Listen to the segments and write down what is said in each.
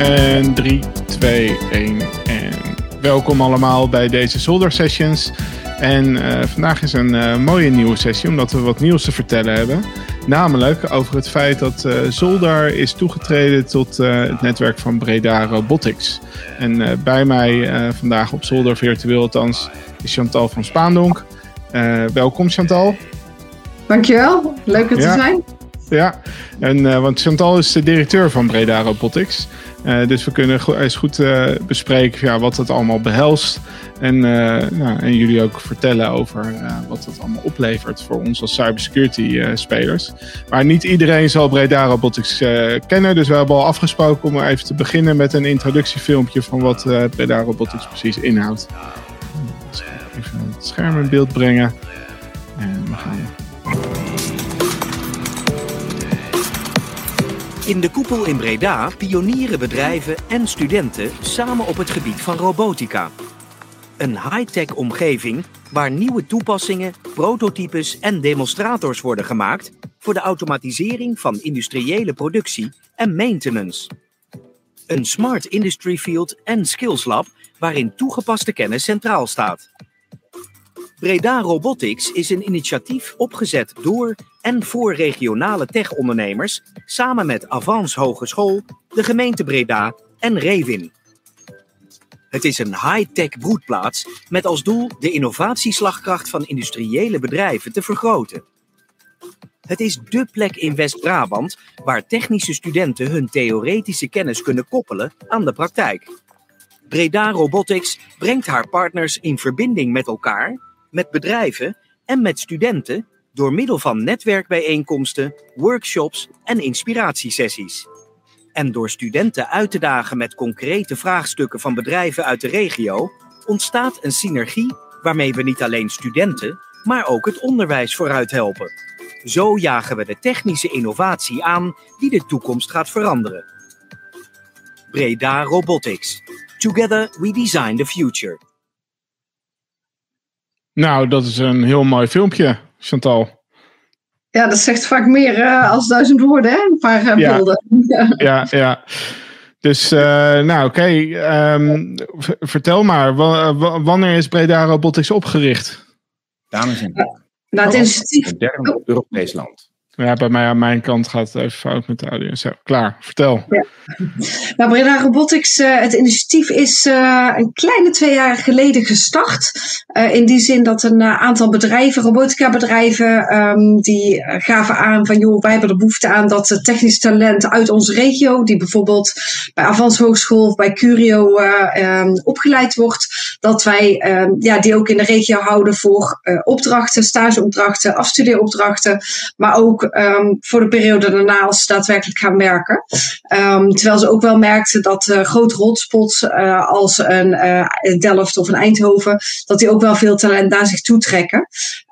En 3, 2, 1 en welkom allemaal bij deze Zolder Sessions. En uh, vandaag is een uh, mooie nieuwe sessie, omdat we wat nieuws te vertellen hebben. Namelijk over het feit dat uh, Zolder is toegetreden tot het netwerk van Breda Robotics. En bij mij vandaag op Zolder virtueel althans is Chantal van Spaandonk. welkom Chantal. Dankjewel, leuk er te zijn. Ja, en, want Chantal is de directeur van Breda Robotics. Uh, dus we kunnen eens goed uh, bespreken ja, wat het allemaal behelst. En, nou, en jullie ook vertellen over wat het allemaal oplevert voor ons als cybersecurity spelers. Maar niet iedereen zal Breda Robotics kennen. Dus we hebben al afgesproken om even te beginnen met een introductiefilmpje van wat Breda Robotics precies inhoudt. Even het scherm in beeld brengen. En we gaan In de koepel in Breda pionieren bedrijven en studenten samen op het gebied van robotica. Een high-tech omgeving waar nieuwe toepassingen, prototypes en demonstrators worden gemaakt voor de automatisering van industriële productie en maintenance. Een smart industry field en skills lab waarin toegepaste kennis centraal staat. Breda Robotics is een initiatief opgezet door en voor regionale tech-ondernemers samen met Avans Hogeschool, de gemeente Breda en Revin. Het is een high-tech broedplaats met als doel de innovatieslagkracht van industriële bedrijven te vergroten. Het is dé plek in West-Brabant waar technische studenten hun theoretische kennis kunnen koppelen aan de praktijk. Breda Robotics brengt haar partners in verbinding met elkaar met bedrijven en met studenten door middel van netwerkbijeenkomsten, workshops en inspiratiesessies. En door studenten uit te dagen met concrete vraagstukken van bedrijven uit de regio, ontstaat een synergie waarmee we niet alleen studenten, maar ook het onderwijs vooruit helpen. Zo jagen we de technische innovatie aan die de toekomst gaat veranderen. Breda Robotics. Together we design the future. Nou, dat is een heel mooi filmpje, Chantal. Ja, dat zegt vaak meer uh, als duizend woorden, hè? een paar uh, ja. beelden. ja, ja. Dus, uh, nou oké, okay. um, vertel maar, wanneer is Breda Robotics opgericht? Dames en heren. Nou, het initiatief... Derde Europees land. Ja, bij mij aan mijn kant gaat het even fout met de audio. Zo, klaar, vertel. Nou, Breda Robotics, uh, het initiatief is uh, een kleine twee jaar geleden gestart. Uh, in die zin dat een aantal bedrijven, robotica bedrijven, um, die gaven aan van joh, wij hebben er behoefte aan dat technisch talent uit onze regio, die bijvoorbeeld bij Avans Hogeschool of bij Curio um, opgeleid wordt, dat wij um, ja, die ook in de regio houden voor opdrachten, stageopdrachten, afstudeeropdrachten, maar ook um, voor de periode daarna als ze daadwerkelijk gaan werken. Um, terwijl ze ook wel merkten dat uh, grote hotspots uh, als een uh, Delft of een Eindhoven, dat die ook wel veel talent naar zich toetrekken.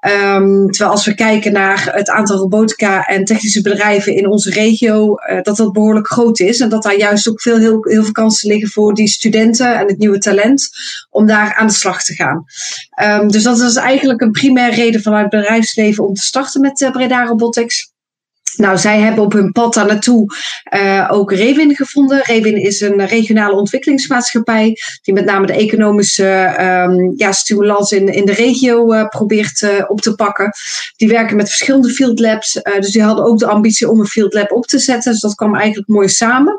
Um, terwijl als we kijken naar het aantal robotica en technische bedrijven in onze regio, dat dat behoorlijk groot is. En dat daar juist ook veel, heel, veel kansen liggen voor die studenten en het nieuwe talent om daar aan de slag te gaan. Um, dus dat is eigenlijk een primaire reden vanuit het bedrijfsleven om te starten met Breda Robotics. Nou, zij hebben op hun pad daar naartoe uh, ook Rewin gevonden. Rewin is een regionale ontwikkelingsmaatschappij die met name de economische um, ja, stimulans in, in de regio uh, probeert uh, op te pakken. Die werken met verschillende field labs, dus die hadden ook de ambitie om een field lab op te zetten. Dus dat kwam eigenlijk mooi samen.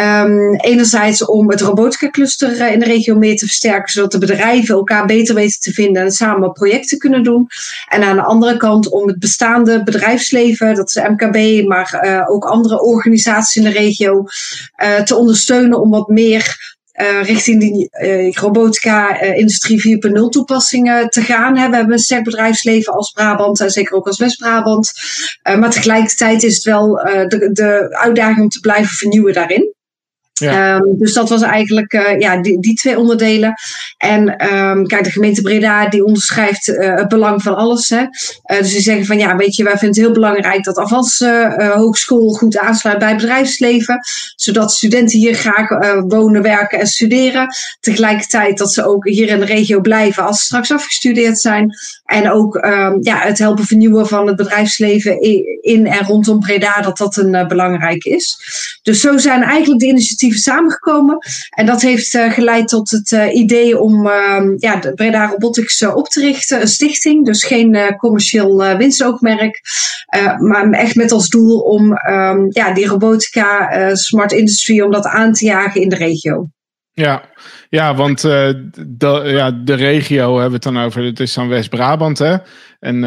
Um, enerzijds om het robotica cluster in de regio meer te versterken, zodat de bedrijven elkaar beter weten te vinden en samen projecten kunnen doen. En aan de andere kant om het bestaande bedrijfsleven, dat is de MKB, maar uh, ook andere organisaties in de regio, uh, te ondersteunen om wat meer richting die robotica uh, industrie 4.0 toepassingen te gaan. Hè. We hebben een sterk bedrijfsleven als Brabant en zeker ook als West-Brabant. maar tegelijkertijd is het wel de, de uitdaging om te blijven vernieuwen daarin. Um, dus dat was eigenlijk uh, ja, die, die twee onderdelen. En um, kijk, de gemeente Breda die onderschrijft uh, het belang van alles. Hè. Uh, dus die zeggen van ja, weet je, wij vinden het heel belangrijk dat Avans Hogeschool goed aansluit bij het bedrijfsleven. Zodat studenten hier graag wonen, werken en studeren. Tegelijkertijd dat ze ook hier in de regio blijven als ze straks afgestudeerd zijn. En ook um, ja, het helpen vernieuwen van het bedrijfsleven in en rondom Breda, dat dat een belangrijk is. Dus zo zijn eigenlijk de initiatieven samengekomen. En dat heeft geleid tot het idee om ehm, ja, de Breda Robotics op te richten. Een stichting, dus geen commercieel winstoogmerk. maar echt met als doel om um, ja, die robotica, smart industry, om dat aan te jagen in de regio. Ja, ja want de, ja, de regio hebben we het dan over. Het is dan West-Brabant, hè? En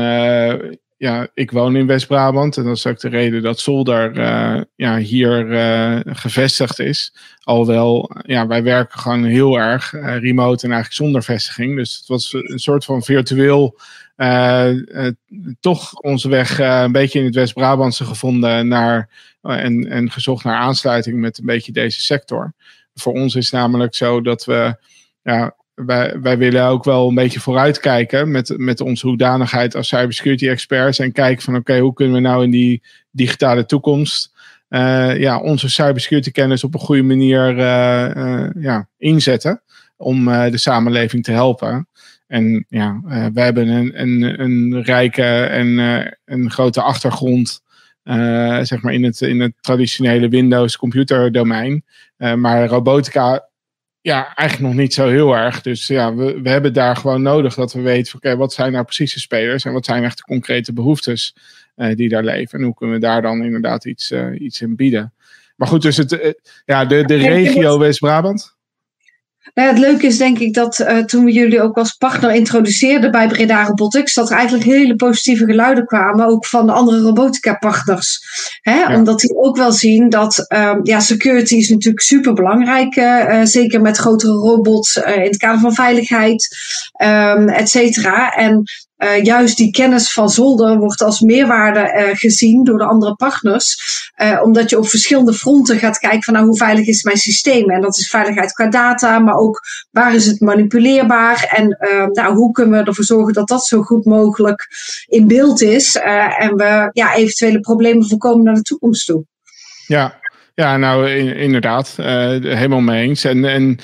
ja, ik woon in West-Brabant. En dat is ook de reden dat Zolder uh, ja, hier gevestigd is. Alhoewel, ja, wij werken gewoon heel erg remote en eigenlijk zonder vestiging. Dus het was een soort van virtueel toch onze weg een beetje in het West-Brabantse gevonden naar, en, en gezocht naar aansluiting met een beetje deze sector voor ons is namelijk zo dat we, ja, wij, willen ook wel een beetje vooruitkijken met, met onze hoedanigheid als cybersecurity experts. En kijken van oké, hoe kunnen we nou in die digitale toekomst uh, ja, onze cybersecurity kennis op een goede manier uh, uh, ja, inzetten om de samenleving te helpen. En ja, we hebben een, een, een rijke en een grote achtergrond zeg maar in het, in het traditionele Windows computerdomein. Maar robotica, ja, eigenlijk nog niet zo heel erg. Dus ja, we, we hebben daar gewoon nodig dat we weten, oké, wat zijn nou precies de spelers en wat zijn echt de concrete behoeftes uh, die daar leven. En hoe kunnen we daar dan inderdaad iets, iets in bieden. Maar goed, dus het, ja, de, de regio West-Brabant. Nou, het leuke is denk ik dat uh, toen we jullie ook als partner introduceerden bij Breda Robotics, dat er eigenlijk hele positieve geluiden kwamen, ook van de andere robotica partners. Hè? Omdat die ook wel zien dat um, ja, security is natuurlijk super belangrijk, uh, zeker met grotere robots in het kader van veiligheid, um, et cetera. En uh, juist die kennis van zolder wordt als meerwaarde uh, gezien door de andere partners. Uh, omdat je op verschillende fronten gaat kijken van nou, hoe veilig is mijn systeem. En dat is veiligheid qua data, maar ook waar is het manipuleerbaar. En nou, hoe kunnen we ervoor zorgen dat dat zo goed mogelijk in beeld is. en we ja, eventuele problemen voorkomen naar de toekomst toe. Ja, ja, nou inderdaad, helemaal mee eens. En, en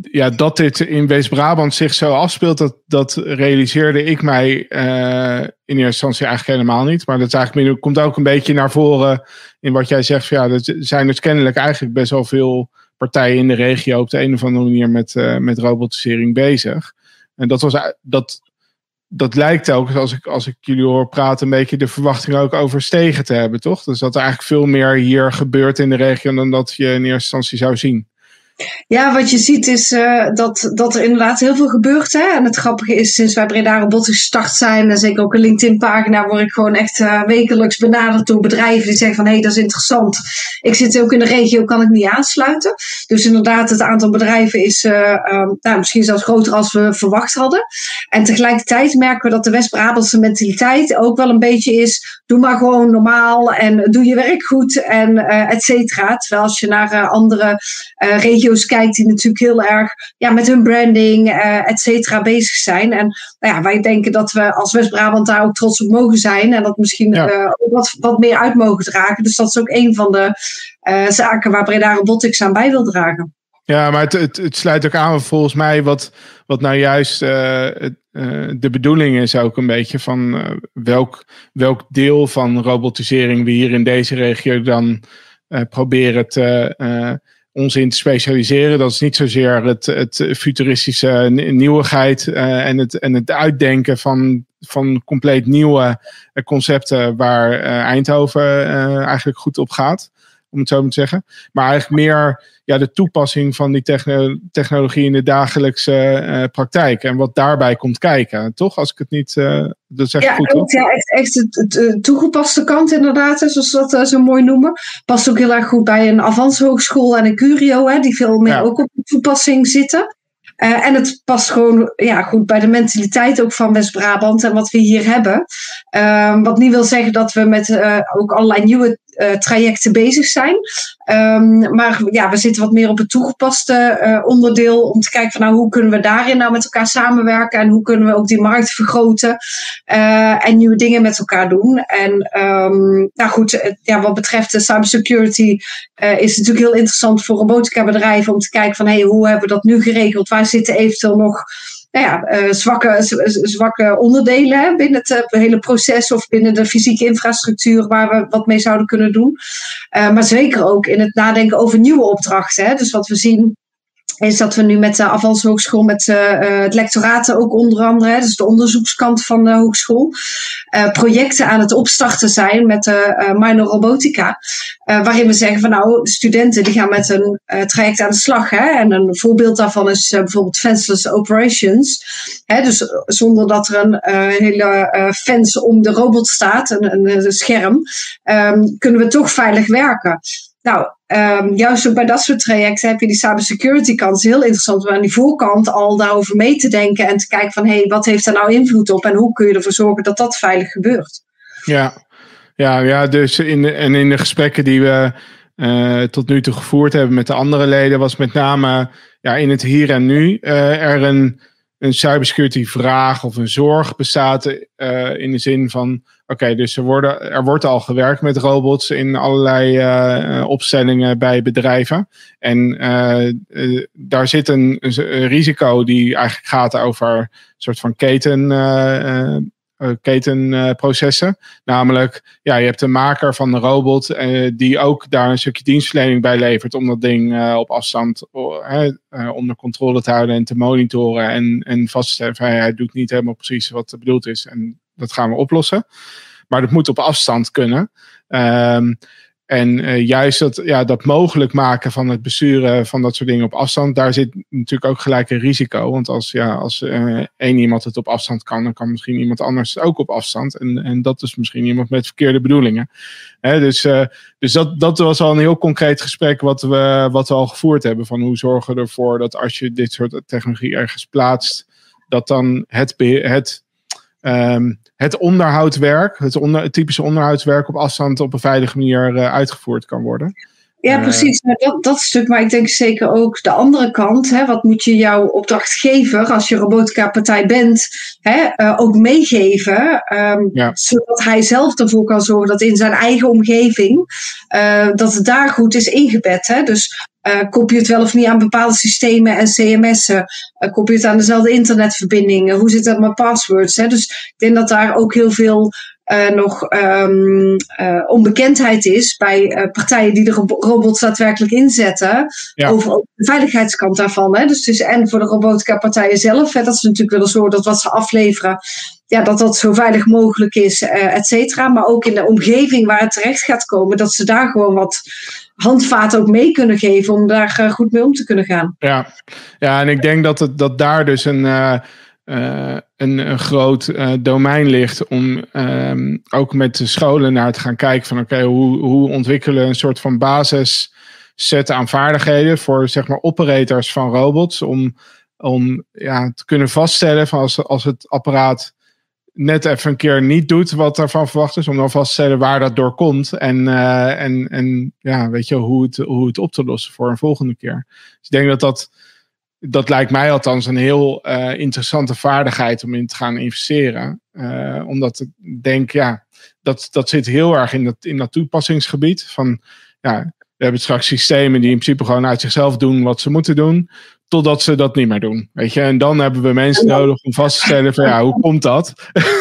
ja, dat dit in West-Brabant zich zo afspeelt, dat, dat realiseerde ik mij uh, in eerste instantie eigenlijk helemaal niet. Maar dat komt ook een beetje naar voren in wat jij zegt. ja, er zijn dus kennelijk eigenlijk best wel veel partijen in de regio op de een of andere manier met, uh, met robotisering bezig. En dat, was, dat, dat lijkt ook, als ik, als ik jullie hoor praten, een beetje de verwachting ook overstegen te hebben, toch? Dus dat er eigenlijk veel meer hier gebeurt in de regio dan dat je in eerste instantie zou zien. Ja, wat je ziet is uh, dat, dat er inderdaad heel veel gebeurt. Hè? En het grappige is, sinds wij Breda Robotics gestart zijn, en zeker ook een LinkedIn-pagina, word ik gewoon echt uh, wekelijks benaderd door bedrijven die zeggen van hé, hey, dat is interessant. Ik zit ook in de regio, kan ik niet aansluiten. Dus inderdaad, het aantal bedrijven is uh, um, nou, misschien zelfs groter als we verwacht hadden. En tegelijkertijd merken we dat de West-Brabantse mentaliteit ook wel een beetje is, doe maar gewoon normaal en doe je werk goed en et cetera. Terwijl als je naar andere regio's kijkt die natuurlijk heel erg ja, met hun branding, uh, et cetera, bezig zijn. En nou ja, wij denken dat we als West-Brabant daar ook trots op mogen zijn. En dat misschien ja. uh, wat, wat meer uit mogen dragen. Dus dat is ook een van de uh, zaken waar Breda Robotics aan bij wil dragen. Ja, maar het, het, het, sluit ook aan volgens mij wat, wat nou juist uh, de bedoeling is ook een beetje van uh, welk, welk deel van robotisering we hier in deze regio dan proberen te ons in te specialiseren. Dat is niet zozeer het, het futuristische nieuwigheid uh, en, het, en het uitdenken van, van compleet nieuwe concepten waar uh, Eindhoven eigenlijk goed op gaat. Om het zo maar te zeggen. Maar eigenlijk meer ja, de toepassing van die techno technologie in de dagelijkse uh, praktijk. En wat daarbij komt kijken. Toch? Als ik het niet. Uh, dat zeg ja, goed, toch? ja, echt, echt het, toegepaste kant inderdaad. Zoals we dat uh, zo mooi noemen. Past ook heel erg goed bij een Avans Hogeschool en een Curio. Hè, die veel meer ja. ook op de toepassing zitten. Uh, en het past gewoon ja, goed bij de mentaliteit ook van West-Brabant en wat we hier hebben. Uh, wat niet wil zeggen dat we met uh, ook allerlei nieuwe uh, trajecten bezig zijn. Um, maar ja, we zitten wat meer op het toegepaste uh, onderdeel om te kijken van nou hoe kunnen we daarin nou met elkaar samenwerken en hoe kunnen we ook die markt vergroten uh, en nieuwe dingen met elkaar doen. En um, nou goed, ja, wat betreft de cybersecurity is het natuurlijk heel interessant voor robotica bedrijven om te kijken van hey, hoe hebben we dat nu geregeld? Waar zitten eventueel nog nou ja, zwakke, zwakke onderdelen binnen het hele proces of binnen de fysieke infrastructuur waar we wat mee zouden kunnen doen. maar zeker ook in het nadenken over nieuwe opdrachten. Hè. Dus wat we zien is dat we nu met de Avans Hogeschool, met uh, het lectoraten ook onder andere, dus de onderzoekskant van de hogeschool, uh, projecten aan het opstarten zijn met de uh, minor robotica. waarin we zeggen van nou, de studenten die gaan met een traject aan de slag. Hè? En een voorbeeld daarvan is bijvoorbeeld fenceless operations. Hè? Dus zonder dat er een hele fence om de robot staat, een, een scherm, um, kunnen we toch veilig werken. Nou, um, juist ook bij dat soort trajecten heb je die cybersecurity kant heel interessant om aan die voorkant al daarover mee te denken en te kijken van hé, hey, wat heeft daar nou invloed op en hoe kun je ervoor zorgen dat dat veilig gebeurt. Ja, ja, ja dus in de, en in de gesprekken die we uh, tot nu toe gevoerd hebben met de andere leden was met name ja, in het hier en nu uh, er een, een cybersecurity vraag of een zorg bestaat uh, in de zin van Oké, dus er, worden, er wordt al gewerkt met robots in allerlei uh, opstellingen bij bedrijven. En uh, daar zit een, een, risico die eigenlijk gaat over een soort van keten, ketenprocessen. Namelijk, ja, je hebt een maker van de robot die ook daar een stukje dienstverlening bij levert om dat ding op afstand onder controle te houden en te monitoren en, en vast te stellen van hij doet niet helemaal precies wat bedoeld is. En dat gaan we oplossen. Maar dat moet op afstand kunnen. Um, en uh, juist dat, ja, dat mogelijk maken van het besturen van dat soort dingen op afstand, daar zit natuurlijk ook gelijk een risico. Want als, ja, als uh, één iemand het op afstand kan, dan kan misschien iemand anders ook op afstand. En, en dat is misschien iemand met verkeerde bedoelingen. Hè, dus uh, dus dat, dat was al een heel concreet gesprek wat we, wat we al gevoerd hebben. Van hoe zorgen we ervoor dat als je dit soort technologie ergens plaatst, dat dan het, het um, het onderhoudswerk, het, onder, het typische onderhoudswerk op afstand op een veilige manier uh, uitgevoerd kan worden. Ja, precies. Uh, dat, dat stuk. Maar ik denk zeker ook de andere kant. Hè, wat moet je jouw opdrachtgever, als je robotica-partij bent, hè, uh, ook meegeven? Um, ja. Zodat hij zelf ervoor kan zorgen dat in zijn eigen omgeving, uh, dat het daar goed is ingebed. Hè? Dus uh, koppel je het wel of niet aan bepaalde systemen en CMS'en? Uh, koppel je het aan dezelfde internetverbindingen? Hoe zit dat met passwords? Hè? Dus ik denk dat daar ook heel veel uh, nog um, onbekendheid is bij partijen die de robots daadwerkelijk inzetten. Ja. Over de veiligheidskant daarvan. Hè? Dus het is en voor de robotica partijen zelf, hè, dat ze natuurlijk willen zorgen dat wat ze afleveren, ja, dat dat zo veilig mogelijk is, et cetera. Maar ook in de omgeving waar het terecht gaat komen, dat ze daar gewoon wat handvaten ook mee kunnen geven om daar uh, goed mee om te kunnen gaan. Ja, ja en ik denk dat, het, dat daar dus een, uh, uh, een, een, groot domein ligt om um, ook met de scholen naar te gaan kijken van oké, hoe, hoe ontwikkelen een soort van basis set aan vaardigheden voor zeg maar operators van robots om, om ja, te kunnen vaststellen van als, als het apparaat net even een keer niet doet wat ervan verwacht is, om dan vast te stellen waar dat door komt. En, uh, en, en ja, weet je, hoe het, hoe het op te lossen voor een volgende keer. Dus ik denk dat dat, dat lijkt mij althans een heel uh, interessante vaardigheid om in te gaan investeren. Uh, omdat ik denk, ja, dat, dat zit heel erg in dat, in dat toepassingsgebied. Van ja, we hebben straks systemen die in principe gewoon uit zichzelf doen wat ze moeten doen. Totdat ze dat niet meer doen. Weet je? En dan hebben we mensen nodig om vast te stellen van ja, hoe komt dat?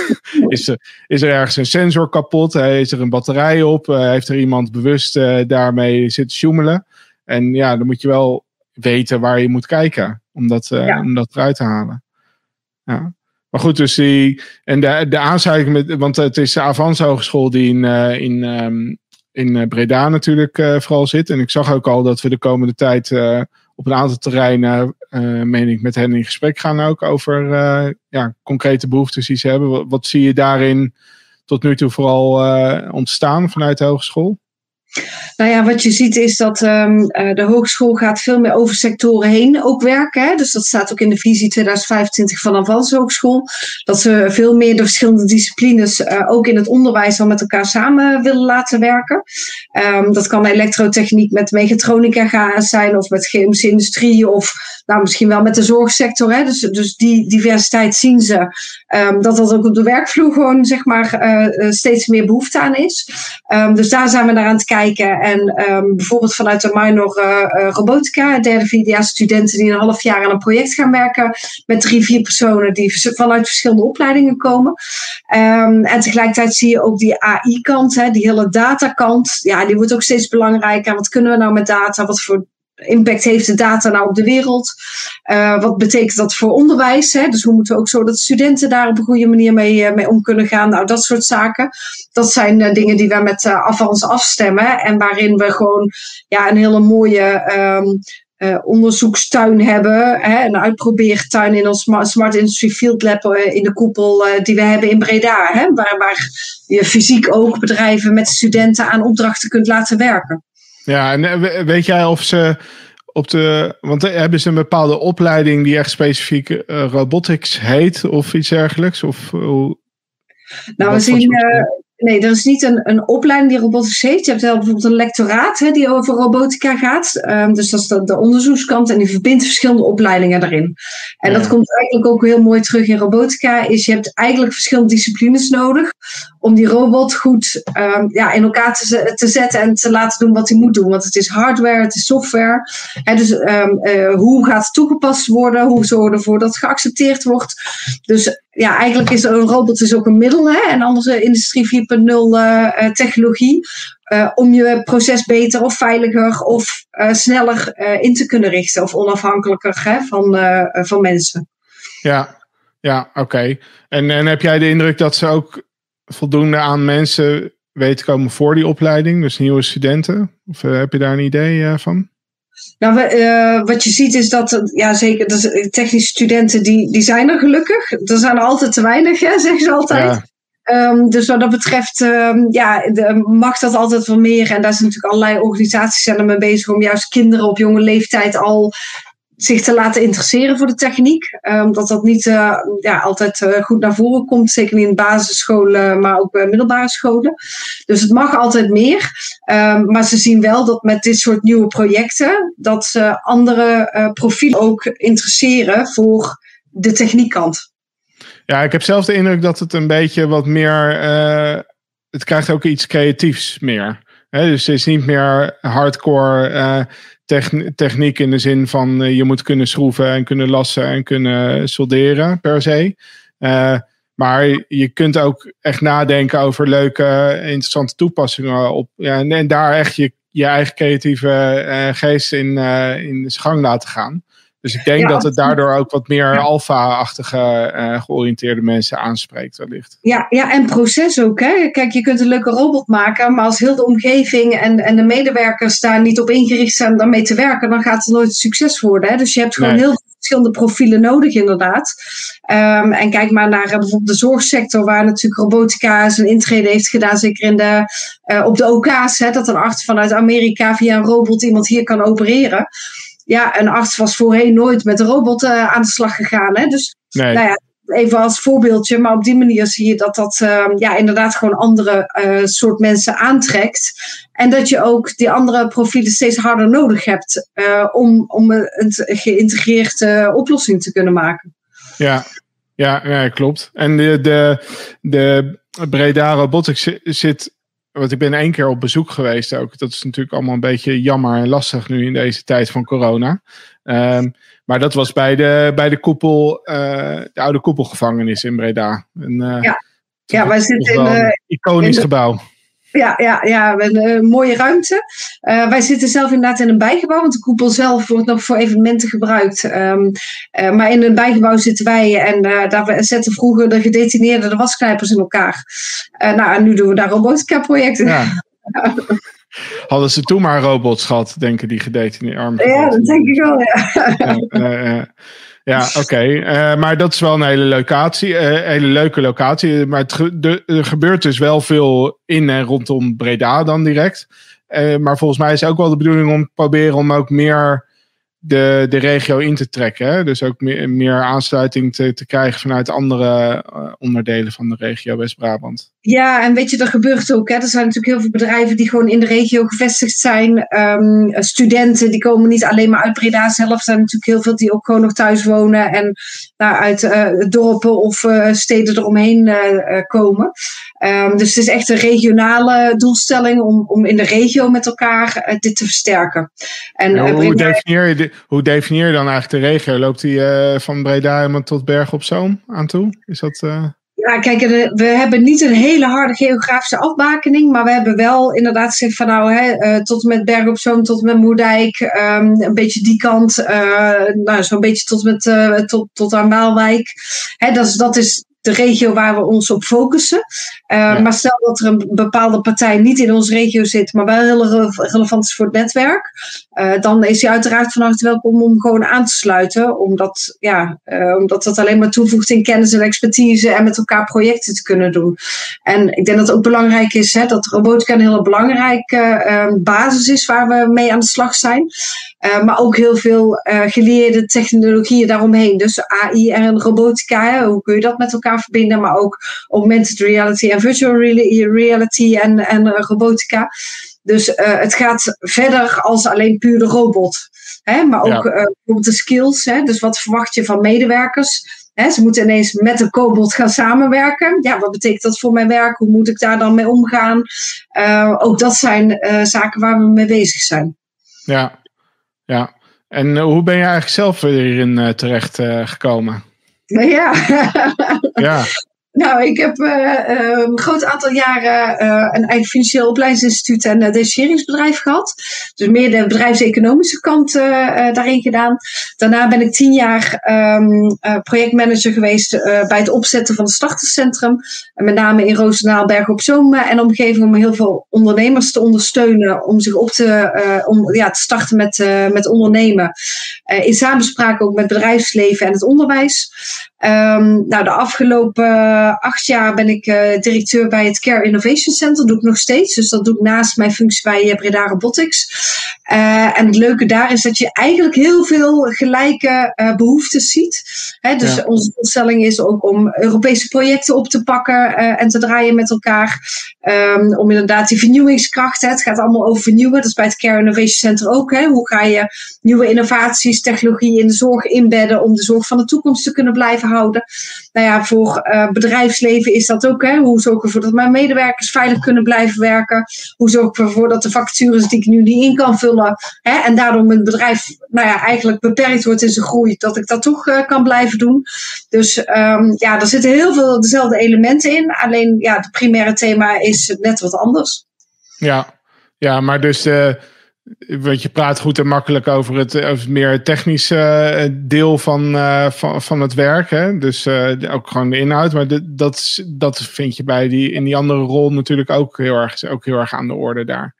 is, er, is er ergens een sensor kapot? Is er een batterij op? Heeft er iemand bewust uh, daarmee zitten sjoemelen? En ja, dan moet je wel weten waar je moet kijken om dat, ja. om dat eruit te halen. Ja. Maar goed, dus die. En de, de aansluiting met. Want het is de Avans Hogeschool die in, in, um, in Breda natuurlijk vooral zit. En ik zag ook al dat we de komende tijd op een aantal terreinen, uh, meen ik, met hen in gesprek gaan ook over ja, concrete behoeftes die ze hebben. Wat, wat, zie je daarin tot nu toe vooral ontstaan vanuit de hogeschool? Nou ja, wat je ziet is dat um, uh, de hogeschool gaat veel meer over sectoren heen ook werken. Hè? Dus dat staat ook in de visie 2025 van Avans Hogeschool. Dat ze veel meer de verschillende disciplines uh, ook in het onderwijs al met elkaar samen willen laten werken. Um, dat kan elektrotechniek met mechatronica gaan zijn of met chemische industrie of nou, misschien wel met de zorgsector. Hè? Dus, dus die diversiteit zien ze Um, dat dat ook op de werkvloer gewoon zeg maar uh, steeds meer behoefte aan is. Um, dus daar zijn we naar aan het kijken. En um, bijvoorbeeld vanuit de minor uh, robotica, derde, jaar studenten die een half jaar aan een project gaan werken met drie, vier personen die vanuit verschillende opleidingen komen. en tegelijkertijd zie je ook die AI-kant, die hele datakant. Ja, die wordt ook steeds belangrijker. Wat kunnen we nou met data? Wat voor impact heeft de data nou op de wereld? Uh, wat betekent dat voor onderwijs? Hè? Dus hoe moeten we ook zo dat studenten daar op een goede manier mee, uh, mee om kunnen gaan? Nou, dat soort zaken. Dat zijn uh, dingen die we met Avans afstemmen. En waarin we gewoon ja, een hele mooie um, onderzoekstuin hebben. Hè? Een uitprobeertuin in ons Smart Industry Field Lab in de koepel die we hebben in Breda. Hè? Waar, waar je fysiek ook bedrijven met studenten aan opdrachten kunt laten werken. Ja, en eh, weet jij of ze op de. Want eh, hebben ze een bepaalde opleiding die echt specifiek uh, robotics heet of iets dergelijks? Of. Nou, we zien. Uh, Nee, er is niet een, een opleiding die robotics heeft. Je hebt wel bijvoorbeeld een lectoraat hè, die over robotica gaat. Um, dus dat is de, de, onderzoekskant en die verbindt verschillende opleidingen daarin. En dat komt eigenlijk ook heel mooi terug in robotica. Is je hebt eigenlijk verschillende disciplines nodig om die robot goed um, ja, in elkaar te, te, zetten en te laten doen wat hij moet doen. Want het is hardware, het is software. Hè, dus um, uh, hoe gaat het toegepast worden? Hoe zorgen we ervoor dat het geaccepteerd wordt? Dus ja, eigenlijk is een robot dus ook een middel. Hè? En anders industrie 4.0 uh, technologie. Uh, om je proces beter of veiliger of sneller in te kunnen richten. Of onafhankelijker hè, van, van mensen. Ja, ja oké. En, en heb jij de indruk dat ze ook voldoende aan mensen weten komen voor die opleiding? Dus nieuwe studenten? Of heb je daar een idee van? Nou, uh, wat je ziet is dat, ja zeker, dat technische studenten die, die zijn er gelukkig. Er zijn er altijd te weinig, hè, zeggen ze altijd. Ja. Um, dus wat dat betreft um, ja, de, mag dat altijd wel meer. En daar zijn natuurlijk allerlei organisaties zijn er mee bezig om juist kinderen op jonge leeftijd al zich te laten interesseren voor de techniek. Omdat um, dat niet uh, ja, altijd uh, goed naar voren komt. Zeker niet in basisscholen, maar ook uh, middelbare scholen. Dus het mag altijd meer. Um, maar ze zien wel dat met dit soort nieuwe projecten... dat ze andere profielen ook interesseren voor de techniekkant. Ja, ik heb zelf de indruk dat het een beetje wat meer. Het krijgt ook iets creatiefs meer. Dus het is niet meer hardcore techniek in de zin van uh, je moet kunnen schroeven en kunnen lassen en kunnen solderen per se. maar je kunt ook echt nadenken over leuke, interessante toepassingen op. Ja, en, daar echt je, je eigen creatieve geest in, in gang laten gaan. Dus ik denk ja, dat het daardoor ook wat meer ja. alfa-achtige uh, georiënteerde mensen aanspreekt, wellicht. Ja, ja, en proces ook. Hè? Kijk, je kunt een leuke robot maken, maar als heel de omgeving en, en de medewerkers daar niet op ingericht zijn om daarmee te werken, dan gaat het nooit succes worden. Hè? Dus je hebt gewoon nee. heel veel verschillende profielen nodig, inderdaad. Um, en kijk maar naar uh, bijvoorbeeld de zorgsector, waar natuurlijk robotica zijn intrede heeft gedaan, zeker in de, uh, op de OK's, hè, dat een arts vanuit Amerika via een robot iemand hier kan opereren ja, een arts was voorheen nooit met een robot uh, aan de slag gegaan. Hè? Dus nee. nou ja, even als voorbeeldje. Maar op die manier zie je dat dat uh, ja, inderdaad gewoon andere uh, soort mensen aantrekt. En dat je ook die andere profielen steeds harder nodig hebt om, om een geïntegreerde oplossing te kunnen maken. Ja, ja, ja klopt. En de, de, de Breda Robotics zit want ik ben één keer op bezoek geweest ook. Dat is natuurlijk allemaal een beetje jammer en lastig nu in deze tijd van corona. Um, maar dat was bij de, bij de koepel, uh, de oude koepelgevangenis in Breda. En, uh, ja. ja, wij zitten in een iconisch in de, gebouw. Ja, ja, ja een, een mooie ruimte. Uh, wij zitten zelf inderdaad in een bijgebouw, want de koepel zelf wordt nog voor evenementen gebruikt. Um, uh, maar in een bijgebouw zitten wij en uh, daar zetten vroeger de gedetineerden de wasknijpers in elkaar. nou, en nu doen we daar robotica-projecten. Ja. Hadden ze toen maar robots gehad, denken die gedetineerden? Ja, dat denk ik wel, ja. Ja, oké. Okay. Uh, maar dat is wel een hele, locatie, uh, hele leuke locatie. Maar het ge de, er gebeurt dus wel veel in en rondom Breda dan direct. Uh, maar volgens mij is ook wel de bedoeling om te proberen om ook meer de, de regio in te trekken. Hè? Dus ook meer, meer aansluiting te, te krijgen vanuit andere onderdelen van de regio West-Brabant. Ja, en weet je, dat gebeurt ook. Hè. Er zijn natuurlijk heel veel bedrijven die gewoon in de regio gevestigd zijn. Ehm, studenten, die komen niet alleen maar uit Breda zelf. Er zijn natuurlijk heel veel die ook gewoon nog thuis wonen. En daar uit uh, dorpen of uh, steden eromheen uh, komen. Um, dus het is echt een regionale doelstelling om, om in de regio met elkaar dit te versterken. En, ja, hoe, definieer je de, hoe definieer je dan eigenlijk de regio? Loopt die van Breda helemaal tot Berg op Zoom aan toe? Is dat... Ja, kijk, we hebben niet een hele harde geografische afbakening, maar we hebben wel inderdaad gezegd van nou, hè, uh, tot en met Berg op tot en met Moerdijk, um, een beetje die kant, uh, nou, zo'n beetje tot, met, uh, tot, tot aan Waalwijk. Hè, dat, is, dat is de regio waar we ons op focussen. Uh, ja. Maar stel dat er een bepaalde partij niet in onze regio zit, maar wel heel relevant is voor het netwerk, uh, dan is hij uiteraard van harte welkom om gewoon aan te sluiten, omdat, ja, uh, omdat dat alleen maar toevoegt in kennis en expertise en met elkaar projecten te kunnen doen. En ik denk dat het ook belangrijk is hè, dat robotica een hele belangrijke basis is waar we mee aan de slag zijn. Uh, maar ook heel veel uh, geleerde technologieën daaromheen. Dus AI en robotica, hè, hoe kun je dat met elkaar verbinden? Maar ook augmented reality en virtual reality en, en robotica. Dus uh, het gaat verder als alleen puur de robot. Hè? Maar ook ja. bijvoorbeeld de skills. Hè? Dus wat verwacht je van medewerkers? Hè? Ze moeten ineens met een cobot gaan samenwerken. Ja, wat betekent dat voor mijn werk? Hoe moet ik daar dan mee omgaan? ook dat zijn zaken waar we mee bezig zijn. Ja, ja, en hoe ben je eigenlijk zelf hierin uh, terecht uh, gekomen? Ja. ja. Nou, ik heb uh, een groot aantal jaren uh, een eigen financieel opleidingsinstituut en uh, detacheringsbedrijf gehad. Dus meer de bedrijfseconomische kant daarin gedaan. Daarna ben ik tien jaar um, projectmanager geweest bij het opzetten van het starterscentrum. En met name in Roosendaal, Berg op Zoom en omgeving om heel veel ondernemers te ondersteunen. Om zich op te, om, ja, te starten met, met ondernemen. in samenspraak ook met bedrijfsleven en het onderwijs. Um, nou, de afgelopen acht jaar ben ik uh, directeur bij het Care Innovation Center. Doe ik nog steeds. Dus dat doe ik naast mijn functie bij uh, Breda Robotics. Uh, en het leuke daar is dat je eigenlijk heel veel gelijke behoeftes ziet. Hè, dus ja. onze doelstelling is ook om Europese projecten op te pakken en te draaien met elkaar. Um, om inderdaad die vernieuwingskracht. Hè, het gaat allemaal over vernieuwen. Dat is bij het Care Innovation Center ook. Hè. Hoe ga je nieuwe innovaties, technologie in de zorg inbedden om de zorg van de toekomst te kunnen blijven houden? Nou ja, voor bedrijfsleven is dat ook. Hè? Hoe zorg ik ervoor dat mijn medewerkers veilig kunnen blijven werken? Hoe zorg ik ervoor dat de vacatures die ik nu niet in kan vullen, hè, en daardoor mijn bedrijf nou ja, eigenlijk beperkt wordt in zijn groei, dat ik dat toch uh, kan blijven doen? Dus um, ja, er zitten heel veel dezelfde elementen in. Alleen ja, het primaire thema is net wat anders. Ja, ja maar dus. Uh want je praat goed en makkelijk over het, over meer technische uh, deel van, uh, van, van het werk. Hè? Dus uh, ook gewoon de inhoud. Maar dat, dat vind je bij die, in die andere rol natuurlijk ook heel erg, ook heel erg aan de orde daar.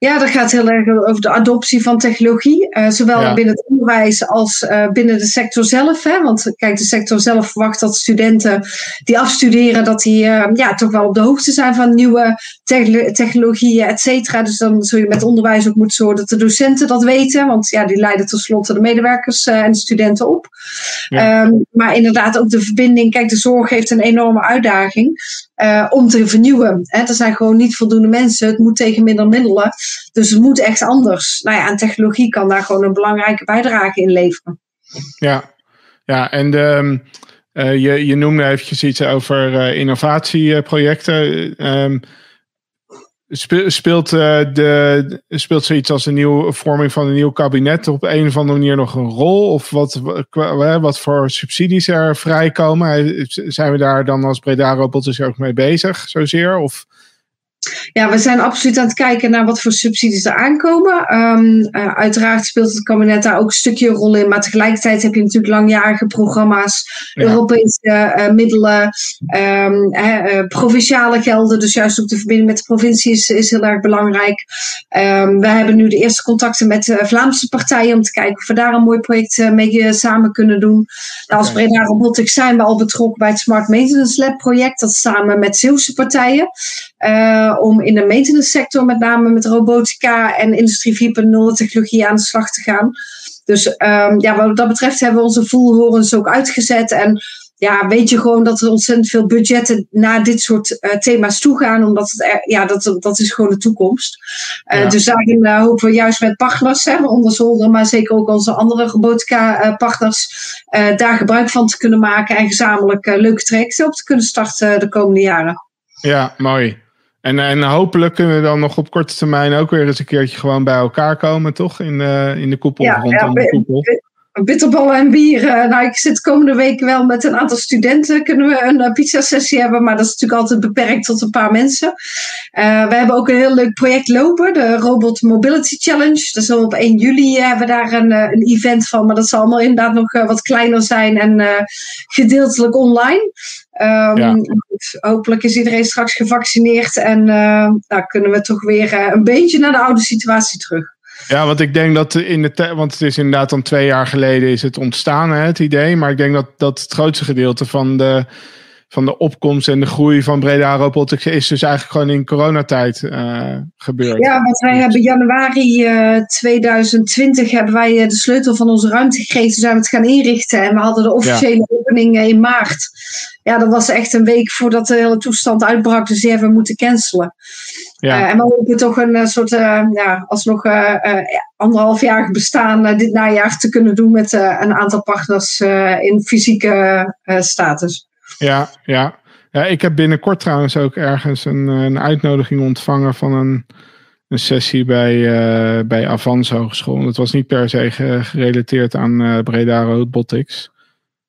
Ja, dat gaat heel erg over de adoptie van technologie. Uh, zowel ja. binnen het onderwijs als uh, binnen de sector zelf. Hè? Want kijk, de sector zelf verwacht dat studenten die afstuderen, dat die uh, ja, toch wel op de hoogte zijn van nieuwe te technologieën, et cetera. Dus dan zul je met onderwijs ook moeten zorgen dat de docenten dat weten. Want ja, die leiden tenslotte de medewerkers en de studenten op. Ja. Um, maar inderdaad ook de verbinding. Kijk, de zorg heeft een enorme uitdaging. Uh, om te vernieuwen. Hè. Er zijn gewoon niet voldoende mensen. Het moet tegen minder middelen. Dus het moet echt anders. Nou ja, en technologie kan daar gewoon een belangrijke bijdrage in leveren. Ja, ja en de, uh, je, je noemde eventjes iets over uh, innovatieprojecten. Um, Speelt, uh, de, speelt zoiets als een nieuwe vorming van een nieuw kabinet op een of andere manier nog een rol? Of wat, wat voor subsidies er vrijkomen? Zijn we daar dan als Breda Robotics ook mee bezig, zozeer? Of ja, we zijn absoluut aan het kijken naar wat voor subsidies er aankomen. Um, uh, uiteraard speelt het kabinet daar ook een stukje rol in. Maar tegelijkertijd heb je natuurlijk langjarige programma's, ja. Europese uh, middelen, um, uh, provinciale gelden. Dus juist ook de verbinding met de provincie is, is heel erg belangrijk. Um, we hebben nu de eerste contacten met de Vlaamse partijen om te kijken of we daar een mooi project mee samen kunnen doen. Nou, als Breda Robotics zijn we al betrokken bij het Smart Maintenance Lab project. Dat samen met Zeeuwse partijen. Uh, om in de maintenance sector met name met robotica en industrie 4.0 technologie aan de slag te gaan. Dus um, ja, wat dat betreft hebben we onze voelhorens ook uitgezet. En ja, weet je gewoon dat er ontzettend veel budgetten naar dit soort uh, thema's toe gaan. Omdat het, er, ja, dat, dat is gewoon de toekomst. Uh, ja. Dus daarin uh, hopen we juist met partners, hè, onder Zolder, maar zeker ook onze andere robotica-partners, daar gebruik van te kunnen maken en gezamenlijk leuke trajecten op te kunnen starten de komende jaren. Ja, mooi. En, en hopelijk kunnen we dan nog op korte termijn ook weer eens een keertje gewoon bij elkaar komen, toch? In, in de koepel, ja, rondom ja, de koepel bitterballen en bier. Uh, nou, ik zit komende week wel met een aantal studenten. Kunnen we een uh, pizza-sessie hebben, maar dat is natuurlijk altijd beperkt tot een paar mensen. Uh, we hebben ook een heel leuk project lopen, de Robot Mobility Challenge. Dus op 1 juli hebben we daar een, een event van, maar dat zal allemaal inderdaad nog wat kleiner zijn en gedeeltelijk online. Um, ja. Hopelijk is iedereen straks gevaccineerd en nou, kunnen we toch weer een beetje naar de oude situatie terug. Ja, want ik denk dat in de want het is inderdaad dan twee jaar geleden is het ontstaan, hè, het idee. Maar ik denk dat, dat het grootste gedeelte van de, van de opkomst en de groei van Breda Robotics is dus eigenlijk gewoon in coronatijd uh, gebeurd. Ja, want wij hebben januari uh, 2020 hebben wij de sleutel van onze ruimte gekregen. Toen zijn we het gaan inrichten en we hadden de officiële ja. opening in maart. Ja, dat was echt een week voordat de hele toestand uitbrak, dus die hebben we moeten cancelen. Ja. Uh, en we hopen toch een soort, ja, alsnog anderhalfjarig bestaan dit najaar te kunnen doen met een aantal partners in fysieke status. Ja, ja. ja, ik heb binnenkort trouwens ook ergens een, een uitnodiging ontvangen van een, een sessie bij, bij Avans Hogeschool. Dat was niet per se gerelateerd aan Breda Robotics.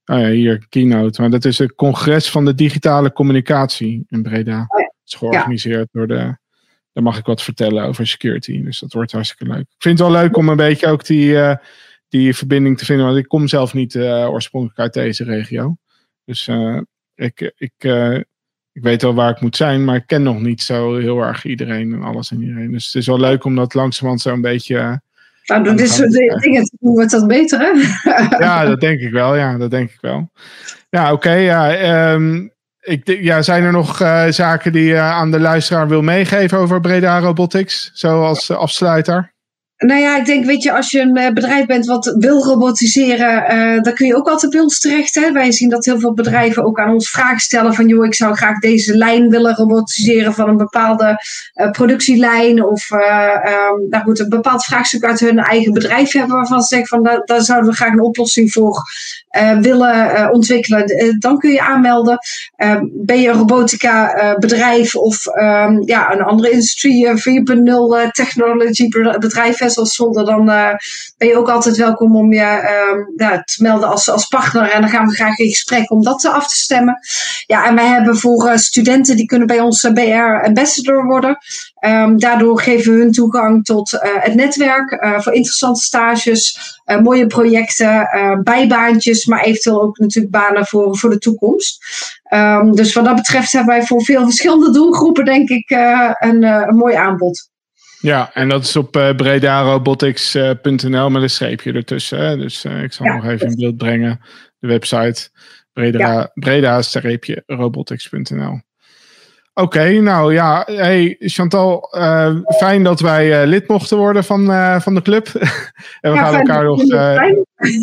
Oh ja, hier, keynote. Maar dat is het congres van de digitale communicatie in Breda. Oh ja. Het is georganiseerd ja. door de dan mag ik wat vertellen over security. Dus dat wordt hartstikke leuk. Ik vind het wel leuk om een beetje ook die, uh, die verbinding te vinden. Want ik kom zelf niet oorspronkelijk uit deze regio. Dus ik, ik, ik weet wel waar ik moet zijn. Maar ik ken nog niet zo heel erg iedereen en alles en iedereen. Dus het is wel leuk om dat langzamerhand zo een beetje... Nou, door dit soort dingen te doen wordt dat beter, hè? ja, dat denk ik wel. Ja, dat denk ik wel. Ja, oké. Okay, ja, um, ik, ja, zijn er nog uh, zaken die je aan de luisteraar wil meegeven over Breda Robotics, zoals afsluiter? Nou ja, ik denk, weet je, als je een bedrijf bent wat wil robotiseren, dan kun je ook altijd bij ons terecht. Hè? Wij zien dat heel veel bedrijven ook aan ons vragen stellen van, joh, ik zou graag deze lijn willen robotiseren van een bepaalde productielijn. Of, nou goed, een bepaald vraagstuk uit hun eigen bedrijf hebben waarvan ze zeggen van, daar, zouden we graag een oplossing voor uh, willen uh, ontwikkelen, uh, dan kun je aanmelden. Ehm, ben je een robotica bedrijf of um, ja, een andere industrie 4.0 technology bedrijf, zoals Zolder, dan ben je ook altijd welkom om je um, ja, te melden als, als partner. En dan gaan we graag in gesprek om dat af te stemmen. Ja, en wij hebben voor studenten die kunnen bij ons BR ambassador worden. Um, daardoor geven we hun toegang tot uh, het netwerk uh, voor interessante stages, uh, mooie projecten, bijbaantjes, maar eventueel ook natuurlijk banen voor, voor de toekomst. Um, dus wat dat betreft hebben wij voor veel verschillende doelgroepen, denk ik, een, een mooi aanbod. Ja, en dat is op uh, bredarobotics.nl met een streepje ertussen. Hè? Dus ik zal ja, nog even in beeld brengen. De website breda, ja. breda-robotics.nl. Oké, okay, nou ja, hey Chantal, uh, fijn dat wij uh, lid mochten worden van, uh, van de club. en we ja, gaan elkaar nog,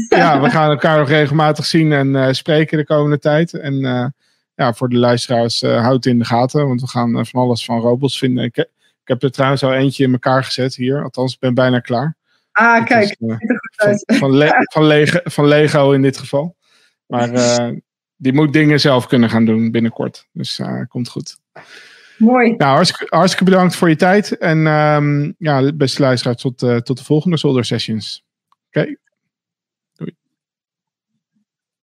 ja, we gaan elkaar nog regelmatig zien en spreken de komende tijd. En ja, voor de luisteraars, houd het in de gaten, want we gaan van alles van robots vinden. Ik, ik, heb er trouwens al eentje in elkaar gezet hier, althans, ik ben bijna klaar. Ah, kijk, is, van, van, Le van, Lego, van Lego in dit geval. Maar die moet dingen zelf kunnen gaan doen binnenkort. Dus komt goed. Mooi. Nou, hartstikke, bedankt voor je tijd. En um, ja, beste luisteraars, tot, uh, tot de volgende Solder Sessions. Oké.